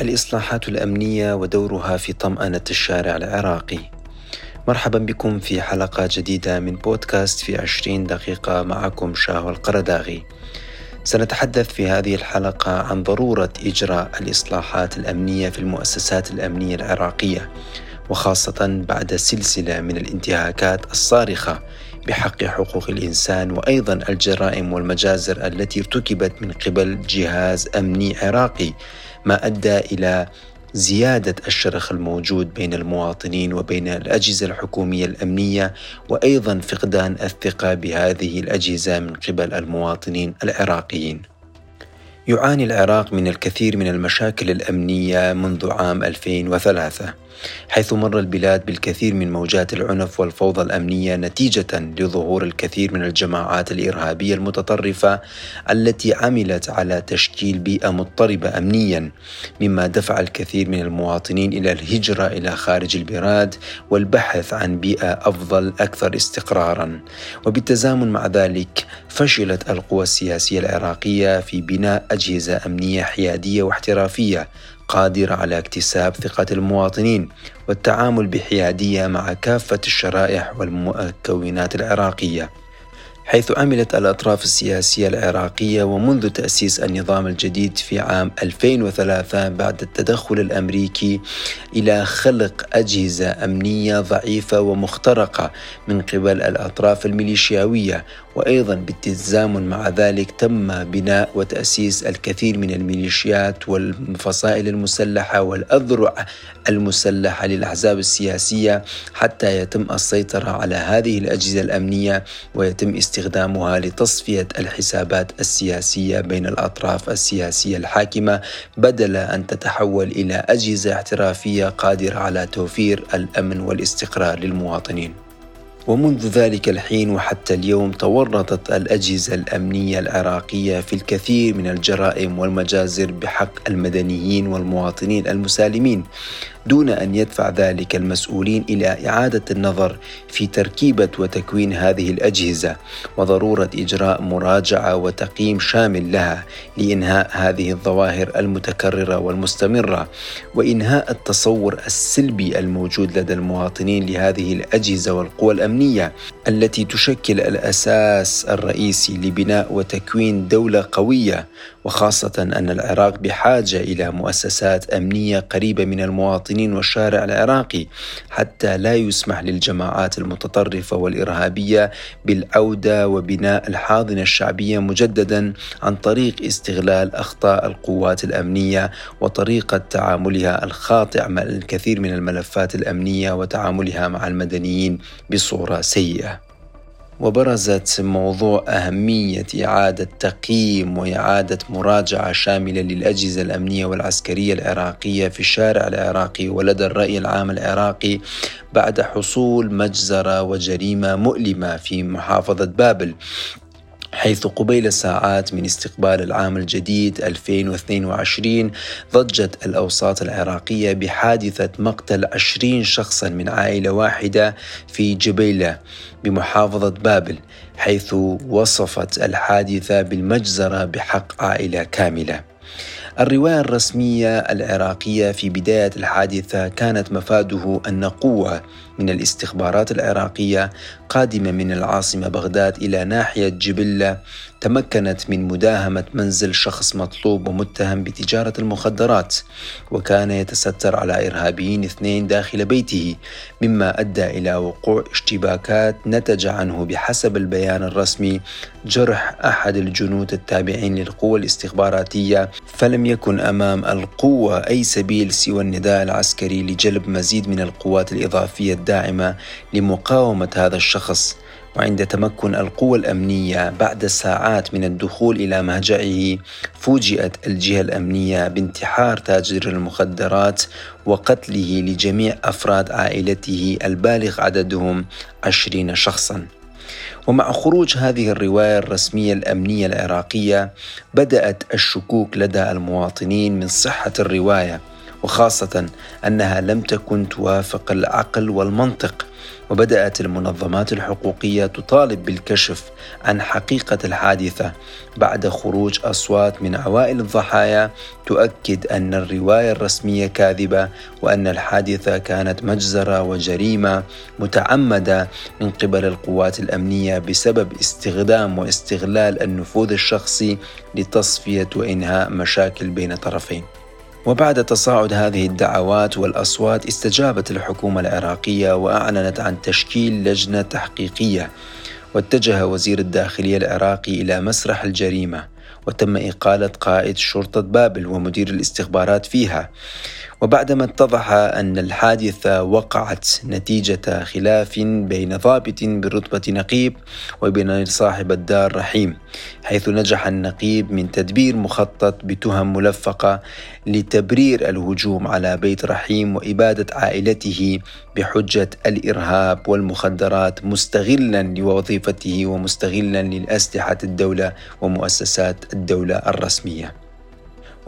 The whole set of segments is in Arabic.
الإصلاحات الأمنية ودورها في طمأنة الشارع العراقي. مرحبا بكم في حلقة جديدة من بودكاست في عشرين دقيقة معكم شاه القرداغي. سنتحدث في هذه الحلقة عن ضرورة إجراء الإصلاحات الأمنية في المؤسسات الأمنية العراقية وخاصة بعد سلسلة من الانتهاكات الصارخة بحق حقوق الإنسان وأيضا الجرائم والمجازر التي ارتكبت من قبل جهاز أمني عراقي. ما أدى إلى زيادة الشرخ الموجود بين المواطنين وبين الأجهزة الحكومية الأمنية وأيضا فقدان الثقة بهذه الأجهزة من قبل المواطنين العراقيين. يعاني العراق من الكثير من المشاكل الأمنية منذ عام 2003 حيث مر البلاد بالكثير من موجات العنف والفوضى الأمنية نتيجة لظهور الكثير من الجماعات الإرهابية المتطرفة التي عملت على تشكيل بيئة مضطربة امنيا مما دفع الكثير من المواطنين إلى الهجرة إلى خارج البلاد والبحث عن بيئة أفضل أكثر استقرارا. وبالتزامن مع ذلك فشلت القوى السياسية العراقية في بناء أجهزة أمنية حيادية واحترافية قادرة على اكتساب ثقة المواطنين والتعامل بحيادية مع كافة الشرائح والمكونات العراقية. حيث عملت الأطراف السياسية العراقية ومنذ تأسيس النظام الجديد في عام 2003 بعد التدخل الأمريكي إلى خلق أجهزة أمنية ضعيفة ومخترقة من قبل الأطراف الميليشياوية وأيضا بالتزامن مع ذلك تم بناء وتأسيس الكثير من الميليشيات والفصائل المسلحة والأذرع المسلحة للأحزاب السياسية حتى يتم السيطرة على هذه الأجهزة الأمنية ويتم استخدامها لتصفية الحسابات السياسية بين الأطراف السياسية الحاكمة بدل أن تتحول إلى أجهزة احترافية قادرة على توفير الأمن والاستقرار للمواطنين. ومنذ ذلك الحين وحتى اليوم تورطت الأجهزة الأمنية العراقية في الكثير من الجرائم والمجازر بحق المدنيين والمواطنين المسالمين. دون أن يدفع ذلك المسؤولين إلى إعادة النظر في تركيبة وتكوين هذه الأجهزة وضرورة إجراء مراجعة وتقييم شامل لها لإنهاء هذه الظواهر المتكررة والمستمرة وإنهاء التصور السلبي الموجود لدى المواطنين لهذه الأجهزة والقوى الأمنية التي تشكل الأساس الرئيسي لبناء وتكوين دولة قوية وخاصة أن العراق بحاجة إلى مؤسسات أمنية قريبة من المواطنين والشارع العراقي حتى لا يسمح للجماعات المتطرفة والإرهابية بالعودة وبناء الحاضنة الشعبية مجددا عن طريق استغلال أخطاء القوات الأمنية وطريقة تعاملها الخاطئ مع الكثير من الملفات الأمنية وتعاملها مع المدنيين بصورة سيئة. وبرزت موضوع أهمية إعادة تقييم وإعادة مراجعة شاملة للأجهزة الأمنية والعسكرية العراقية في الشارع العراقي ولدى الرأي العام العراقي بعد حصول مجزرة وجريمة مؤلمة في محافظة بابل. حيث قبيل ساعات من استقبال العام الجديد 2022 ضجت الأوساط العراقية بحادثة مقتل 20 شخصا من عائلة واحدة في جبيلة بمحافظة بابل حيث وصفت الحادثة بالمجزرة بحق عائلة كاملة. الرواية الرسمية العراقية في بداية الحادثة كانت مفاده أن قوة من الاستخبارات العراقية قادمة من العاصمة بغداد إلى ناحية جبلة تمكنت من مداهمة منزل شخص مطلوب ومتهم بتجارة المخدرات وكان يتستر على إرهابيين اثنين داخل بيته مما أدى إلى وقوع اشتباكات نتج عنه بحسب البيان الرسمي جرح أحد الجنود التابعين للقوة الاستخباراتية فلم يكن أمام القوة أي سبيل سوى النداء العسكري لجلب مزيد من القوات الإضافية الداعمة لمقاومة هذا الشخص. وعند تمكن القوى الأمنية بعد ساعات من الدخول إلى مهجعه فوجئت الجهة الأمنية بانتحار تاجر المخدرات وقتله لجميع أفراد عائلته البالغ عددهم عشرين شخصاً. ومع خروج هذه الرواية الرسمية الأمنية العراقية بدأت الشكوك لدى المواطنين من صحة الرواية. وخاصة أنها لم تكن توافق العقل والمنطق وبدأت المنظمات الحقوقية تطالب بالكشف عن حقيقة الحادثة بعد خروج أصوات من عوائل الضحايا تؤكد أن الرواية الرسمية كاذبة وأن الحادثة كانت مجزرة وجريمة متعمدة من قبل القوات الأمنية بسبب استخدام واستغلال النفوذ الشخصي لتصفية وإنهاء مشاكل بين طرفين. وبعد تصاعد هذه الدعوات والأصوات استجابت الحكومة العراقية وأعلنت عن تشكيل لجنة تحقيقية. واتجه وزير الداخلية العراقي إلى مسرح الجريمة وتم إقالة قائد شرطة بابل ومدير الاستخبارات فيها. وبعدما اتضح أن الحادثة وقعت نتيجة خلاف بين ضابط برتبة نقيب وبين صاحب الدار رحيم حيث نجح النقيب من تدبير مخطط بتهم ملفقة لتبرير الهجوم على بيت رحيم وإبادة عائلته بحجة الإرهاب والمخدرات مستغلا لوظيفته ومستغلا للأسلحة الدولة ومؤسسات الدولة الرسمية.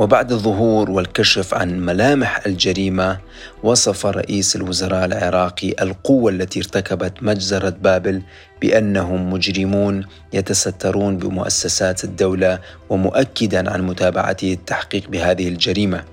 وبعد الظهور والكشف عن ملامح الجريمة وصف رئيس الوزراء العراقي القوة التي ارتكبت مجزرة بابل بأنهم مجرمون يتسترون بمؤسسات الدولة ومؤكدا عن متابعته التحقيق بهذه الجريمة.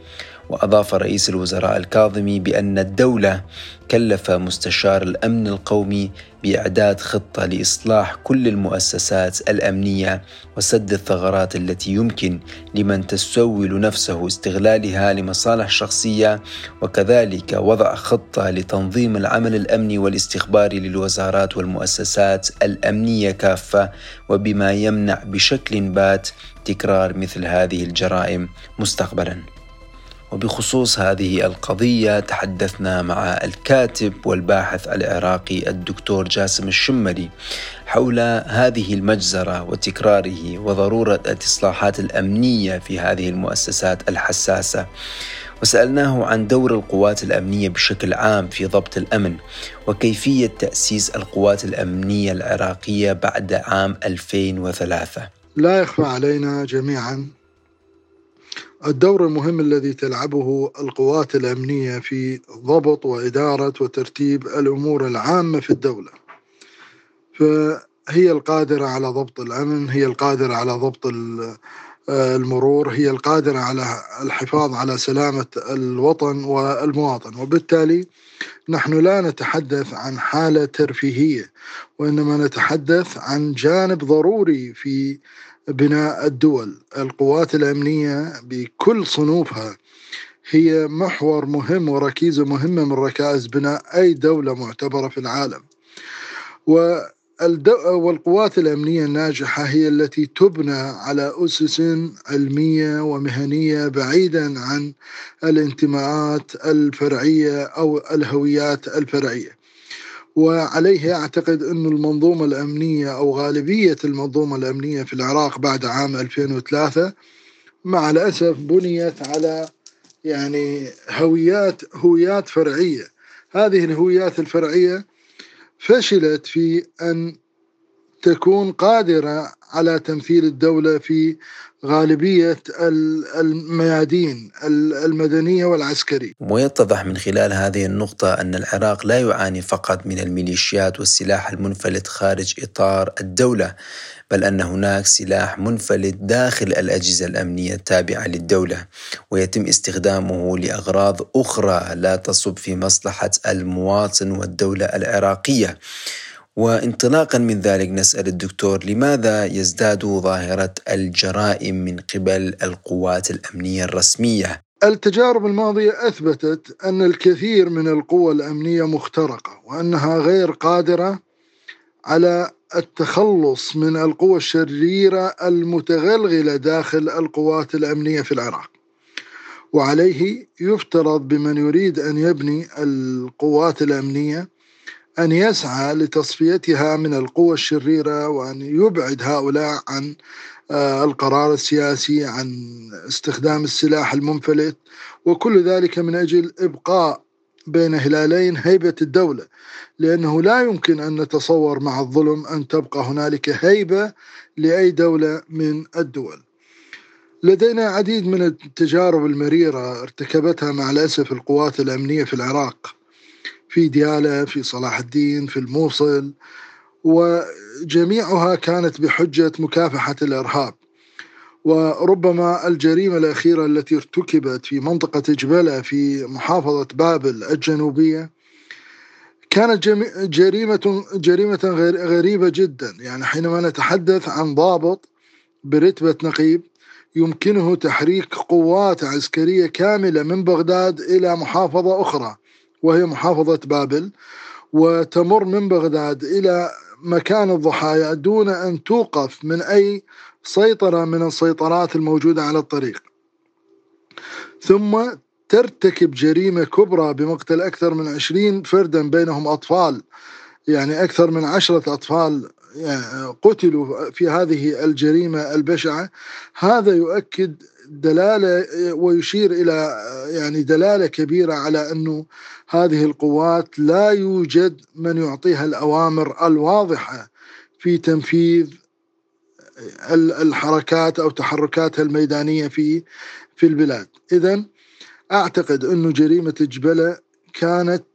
وأضاف رئيس الوزراء الكاظمي بأن الدولة كلف مستشار الأمن القومي بإعداد خطة لإصلاح كل المؤسسات الأمنية وسد الثغرات التي يمكن لمن تسول نفسه استغلالها لمصالح شخصية وكذلك وضع خطة لتنظيم العمل الأمني والاستخباري للوزارات والمؤسسات الأمنية كافة وبما يمنع بشكل بات تكرار مثل هذه الجرائم مستقبلاً. وبخصوص هذه القضية تحدثنا مع الكاتب والباحث العراقي الدكتور جاسم الشمري حول هذه المجزرة وتكراره وضرورة الإصلاحات الأمنية في هذه المؤسسات الحساسة. وسألناه عن دور القوات الأمنية بشكل عام في ضبط الأمن وكيفية تأسيس القوات الأمنية العراقية بعد عام 2003 لا يخفى علينا جميعا الدور المهم الذي تلعبه القوات الأمنية في ضبط وإدارة وترتيب الأمور العامة في الدولة. فهي القادرة على ضبط الأمن، هي القادرة على ضبط المرور، هي القادرة على الحفاظ على سلامة الوطن والمواطن، وبالتالي نحن لا نتحدث عن حالة ترفيهية وإنما نتحدث عن جانب ضروري في بناء الدول. القوات الأمنية بكل صنوفها هي محور مهم وركيزة مهمة من ركائز بناء أي دولة معتبرة في العالم. والقوات الأمنية الناجحة هي التي تبنى على أسس علمية ومهنية بعيدا عن الانتماءات الفرعية أو الهويات الفرعية. وعليه أعتقد أن المنظومة الأمنية أو غالبية المنظومة الأمنية في العراق بعد عام 2003 مع الأسف بنيت على يعني هويات هويات فرعية. هذه الهويات الفرعية فشلت في أن تكون قادرة على تمثيل الدولة في غالبية الميادين المدنية والعسكرية. ويتضح من خلال هذه النقطة أن العراق لا يعاني فقط من الميليشيات والسلاح المنفلت خارج إطار الدولة بل أن هناك سلاح منفلت داخل الأجهزة الأمنية التابعة للدولة ويتم استخدامه لأغراض أخرى لا تصب في مصلحة المواطن والدولة العراقية. وانطلاقا من ذلك نسأل الدكتور لماذا يزداد ظاهرة الجرائم من قبل القوات الأمنية الرسمية؟ التجارب الماضية أثبتت أن الكثير من القوى الأمنية مخترقة وأنها غير قادرة على التخلص من القوى الشريرة المتغلغلة داخل القوات الأمنية في العراق وعليه يفترض بمن يريد أن يبني القوات الأمنية أن يسعى لتصفيتها من القوى الشريرة وأن يبعد هؤلاء عن آه، القرار السياسي عن استخدام السلاح المنفلت. وكل ذلك من أجل إبقاء بين هلالين هيبة الدولة. لأنه لا يمكن أن نتصور مع الظلم أن تبقى هنالك هيبة لأي دولة من الدول. لدينا عديد من التجارب المريرة ارتكبتها مع الأسف القوات الأمنية في العراق. في ديالى في صلاح الدين في الموصل وجميعها كانت بحجة مكافحة الإرهاب. وربما الجريمة الأخيرة التي ارتكبت في منطقة جبلة في محافظة بابل الجنوبية كانت جريمة جريمة غريبة جدا. يعني حينما نتحدث عن ضابط برتبة نقيب يمكنه تحريك قوات عسكرية كاملة من بغداد إلى محافظة أخرى. وهي محافظة بابل وتمر من بغداد إلى مكان الضحايا دون أن توقف من أي سيطرة من السيطرات الموجودة على الطريق. ثم ترتكب جريمة كبرى بمقتل أكثر من عشرين فردا بينهم أطفال يعني أكثر من عشرة أطفال يعني قتلوا في هذه الجريمة البشعة. هذا يؤكد دلالة ويشير إلى يعني دلالة كبيرة على أنه هذه القوات لا يوجد من يعطيها الأوامر الواضحة في تنفيذ الحركات أو تحركاتها الميدانية في في البلاد. إذا أعتقد أنه جريمة جبلة كانت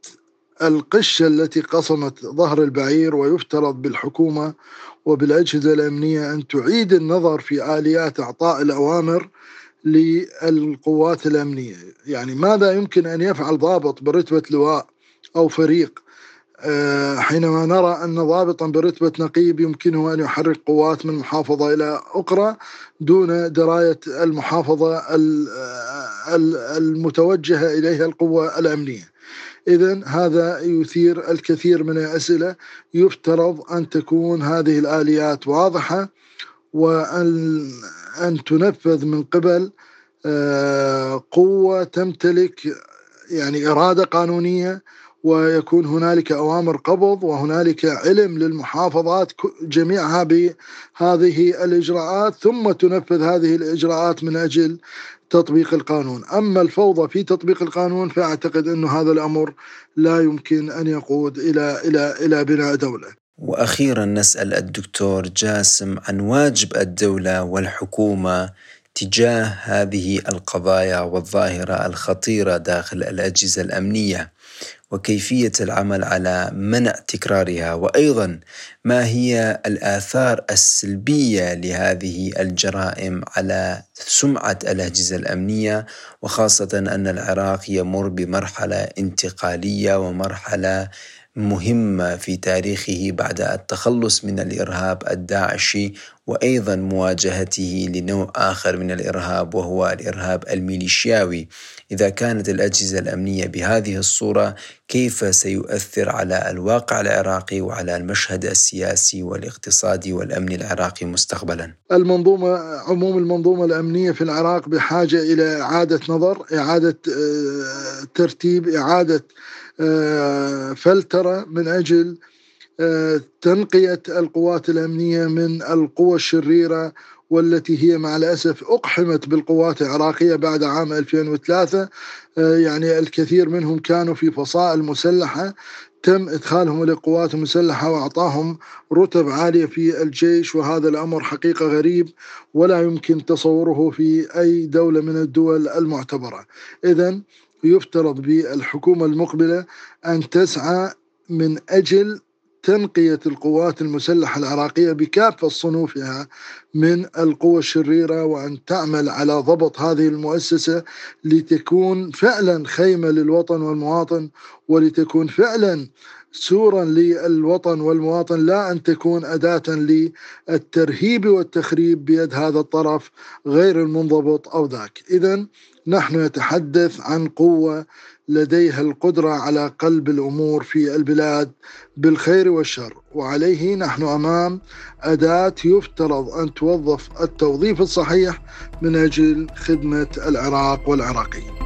القشة التي قصمت ظهر البعير ويفترض بالحكومة وبالأجهزة الأمنية أن تعيد النظر في آليات إعطاء الأوامر للقوات الأمنية. يعني ماذا يمكن أن يفعل ضابط برتبة لواء أو فريق؟ آه، حينما نرى أن ضابطا برتبة نقيب يمكنه أن يحرك قوات من محافظة إلى أخرى دون دراية المحافظة المتوجهة إليها القوة الأمنية. إذا هذا يثير الكثير من الأسئلة. يفترض أن تكون هذه الآليات واضحة. وأن أن تنفذ من قبل آه، قوة تمتلك يعني إرادة قانونية ويكون هنالك أوامر قبض وهنالك علم للمحافظات جميعها بهذه الإجراءات ثم تنفذ هذه الإجراءات من أجل تطبيق القانون. أما الفوضى في تطبيق القانون فأعتقد أن هذا الأمر لا يمكن أن يقود إلى, إلى, إلى بناء دولة. وأخيرا نسأل الدكتور جاسم عن واجب الدولة والحكومة تجاه هذه القضايا والظاهرة الخطيرة داخل الأجهزة الأمنية وكيفية العمل على منع تكرارها وأيضا ما هي الآثار السلبية لهذه الجرائم على سمعة الأجهزة الأمنية وخاصة أن العراق يمر بمرحلة انتقالية ومرحلة مهمة في تاريخه بعد التخلص من الإرهاب الداعشي وأيضا مواجهته لنوع آخر من الإرهاب وهو الإرهاب الميليشياوي. إذا كانت الأجهزة الأمنية بهذه الصورة كيف سيؤثر على الواقع العراقي وعلى المشهد السياسي والاقتصادي والأمني العراقي مستقبلا؟ المنظومة عموم المنظومة الأمنية في العراق بحاجة إلى إعادة نظر إعادة آه، ترتيب إعادة آه، فلترة من أجل آه، تنقية القوات الأمنية من القوى الشريرة والتي هي مع الأسف أقحمت بالقوات العراقية بعد عام 2003 آه، يعني الكثير منهم كانوا في فصائل مسلحة تم إدخالهم للقوات المسلحة وأعطاهم رتب عالية في الجيش وهذا الأمر حقيقة غريب ولا يمكن تصوره في أي دولة من الدول المعتبرة. إذا يفترض بالحكومة المقبلة أن تسعى من أجل تنقية القوات المسلحة العراقية بكافة صنوفها من القوى الشريرة وأن تعمل على ضبط هذه المؤسسة لتكون فعلا خيمة للوطن والمواطن ولتكون فعلا سورا للوطن والمواطن لا أن تكون أداة للترهيب والتخريب بيد هذا الطرف غير المنضبط أو ذاك. إذا نحن نتحدث عن قوة لديها القدرة على قلب الأمور في البلاد بالخير والشر. وعليه نحن أمام أداة يفترض أن توظف التوظيف الصحيح من أجل خدمة العراق والعراقيين.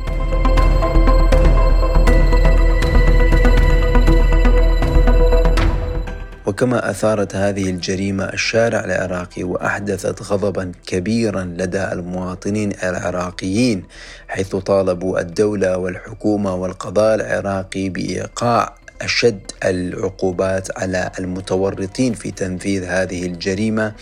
وكما أثارت هذه الجريمة الشارع العراقي وأحدثت غضبا كبيرا لدى المواطنين العراقيين حيث طالبوا الدولة والحكومة والقضاء العراقي بإيقاع أشد العقوبات على المتورطين في تنفيذ هذه الجريمة.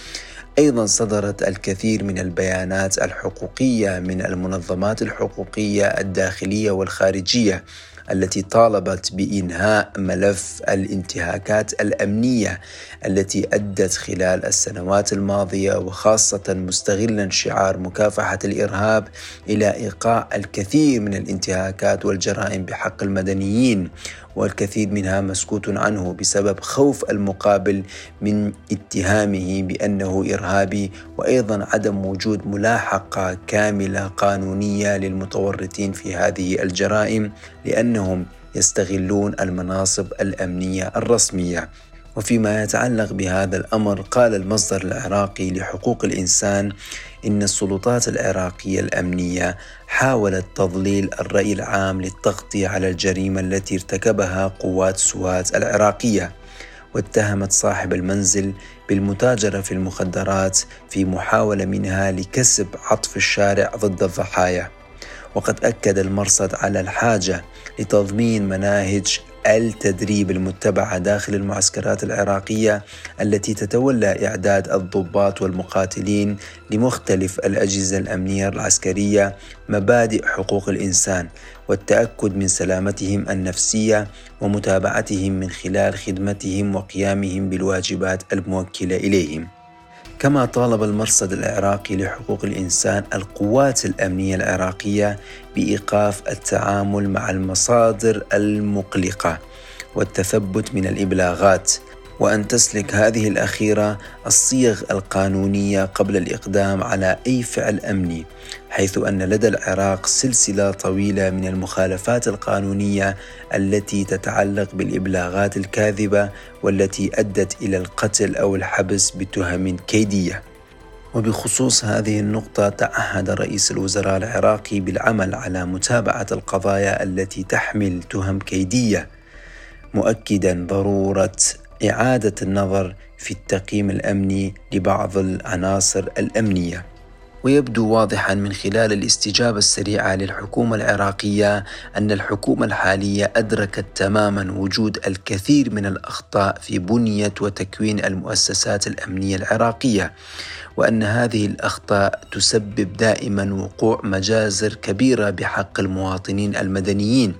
أيضا صدرت الكثير من البيانات الحقوقية من المنظمات الحقوقية الداخلية والخارجية التي طالبت بإنهاء ملف الانتهاكات الأمنية التي أدت خلال السنوات الماضية وخاصة مستغلا شعار مكافحة الإرهاب إلى إيقاع الكثير من الانتهاكات والجرائم بحق المدنيين. والكثير منها مسكوت عنه بسبب خوف المقابل من اتهامه بأنه إرهابي وأيضا عدم وجود ملاحقة كاملة قانونية للمتورطين في هذه الجرائم لأنهم يستغلون المناصب الأمنية الرسمية. وفيما يتعلق بهذا الأمر قال المصدر العراقي لحقوق الإنسان إن السلطات العراقية الأمنية حاولت تضليل الرأي العام للتغطية على الجريمة التي ارتكبها قوات سوات العراقية واتهمت صاحب المنزل بالمتاجرة في المخدرات في محاولة منها لكسب عطف الشارع ضد الضحايا. وقد أكد المرصد على الحاجة لتضمين مناهج التدريب المتبعة داخل المعسكرات العراقية التي تتولى إعداد الضباط والمقاتلين لمختلف الأجهزة الأمنية العسكرية مبادئ حقوق الإنسان والتأكد من سلامتهم النفسية ومتابعتهم من خلال خدمتهم وقيامهم بالواجبات الموكلة إليهم. كما طالب المرصد العراقي لحقوق الإنسان القوات الأمنية العراقية بإيقاف التعامل مع المصادر المقلقة والتثبت من الإبلاغات. وأن تسلك هذه الأخيرة الصيغ القانونية قبل الإقدام على أي فعل أمني حيث أن لدى العراق سلسلة طويلة من المخالفات القانونية التي تتعلق بالإبلاغات الكاذبة والتي أدت إلى القتل أو الحبس بتهم كيدية. وبخصوص هذه النقطة تعهد رئيس الوزراء العراقي بالعمل على متابعة القضايا التي تحمل تهم كيدية مؤكدا ضرورة إعادة النظر في التقييم الأمني لبعض العناصر الأمنية. ويبدو واضحا من خلال الاستجابة السريعة للحكومة العراقية أن الحكومة الحالية أدركت تماما وجود الكثير من الأخطاء في بنية وتكوين المؤسسات الأمنية العراقية وأن هذه الأخطاء تسبب دائما وقوع مجازر كبيرة بحق المواطنين المدنيين.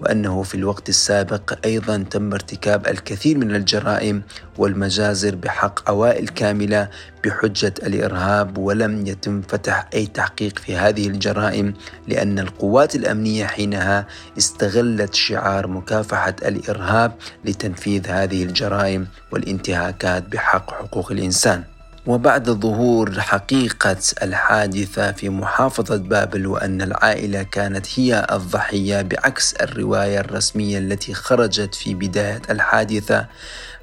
وأنه في الوقت السابق أيضا تم ارتكاب الكثير من الجرائم والمجازر بحق عوائل كاملة بحجة الإرهاب ولم يتم فتح أي تحقيق في هذه الجرائم لأن القوات الأمنية حينها استغلت شعار مكافحة الإرهاب لتنفيذ هذه الجرائم والانتهاكات بحق حقوق الإنسان. وبعد ظهور حقيقة الحادثة في محافظة بابل وأن العائلة كانت هي الضحية بعكس الرواية الرسمية التي خرجت في بداية الحادثة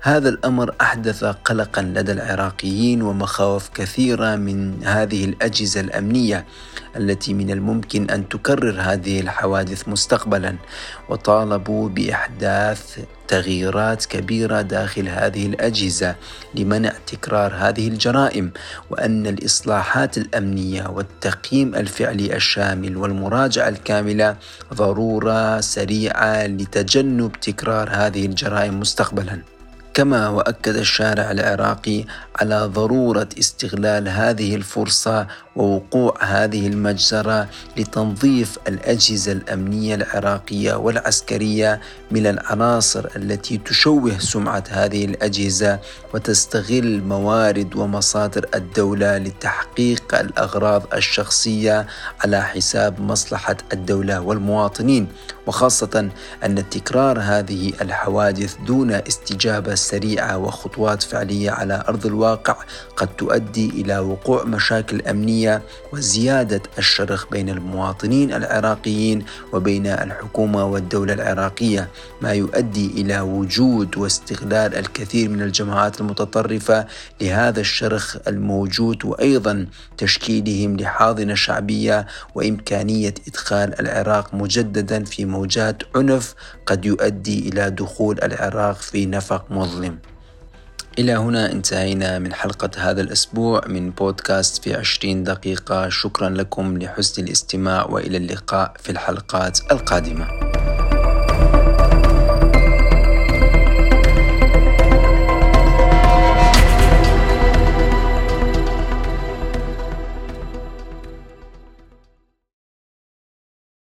هذا الأمر أحدث قلقا لدى العراقيين ومخاوف كثيرة من هذه الأجهزة الأمنية التي من الممكن أن تكرر هذه الحوادث مستقبلا وطالبوا بإحداث تغييرات كبيرة داخل هذه الأجهزة لمنع تكرار هذه الجرائم وأن الإصلاحات الأمنية والتقييم الفعلي الشامل والمراجعة الكاملة ضرورة سريعة لتجنب تكرار هذه الجرائم مستقبلا. كما وأكد الشارع العراقي على ضرورة استغلال هذه الفرصة ووقوع هذه المجزرة لتنظيف الأجهزة الأمنية العراقية والعسكرية من العناصر التي تشوه سمعة هذه الأجهزة وتستغل موارد ومصادر الدولة لتحقيق الأغراض الشخصية على حساب مصلحة الدولة والمواطنين. وخاصة أن تكرار هذه الحوادث دون استجابة سريعة وخطوات فعلية على أرض الواقع قد تؤدي إلى وقوع مشاكل امنيه وزيادة الشرخ بين المواطنين العراقيين وبين الحكومة والدولة العراقية ما يؤدي إلى وجود واستغلال الكثير من الجماعات المتطرفة لهذا الشرخ الموجود وأيضا تشكيلهم لحاضنة شعبية وإمكانية إدخال العراق مجددا في موجات عنف قد يؤدي إلى دخول العراق في نفق مظلم. إلى هنا انتهينا من حلقة هذا الأسبوع من بودكاست في عشرين دقيقة. شكرا لكم لحسن الاستماع وإلى اللقاء في الحلقات القادمة.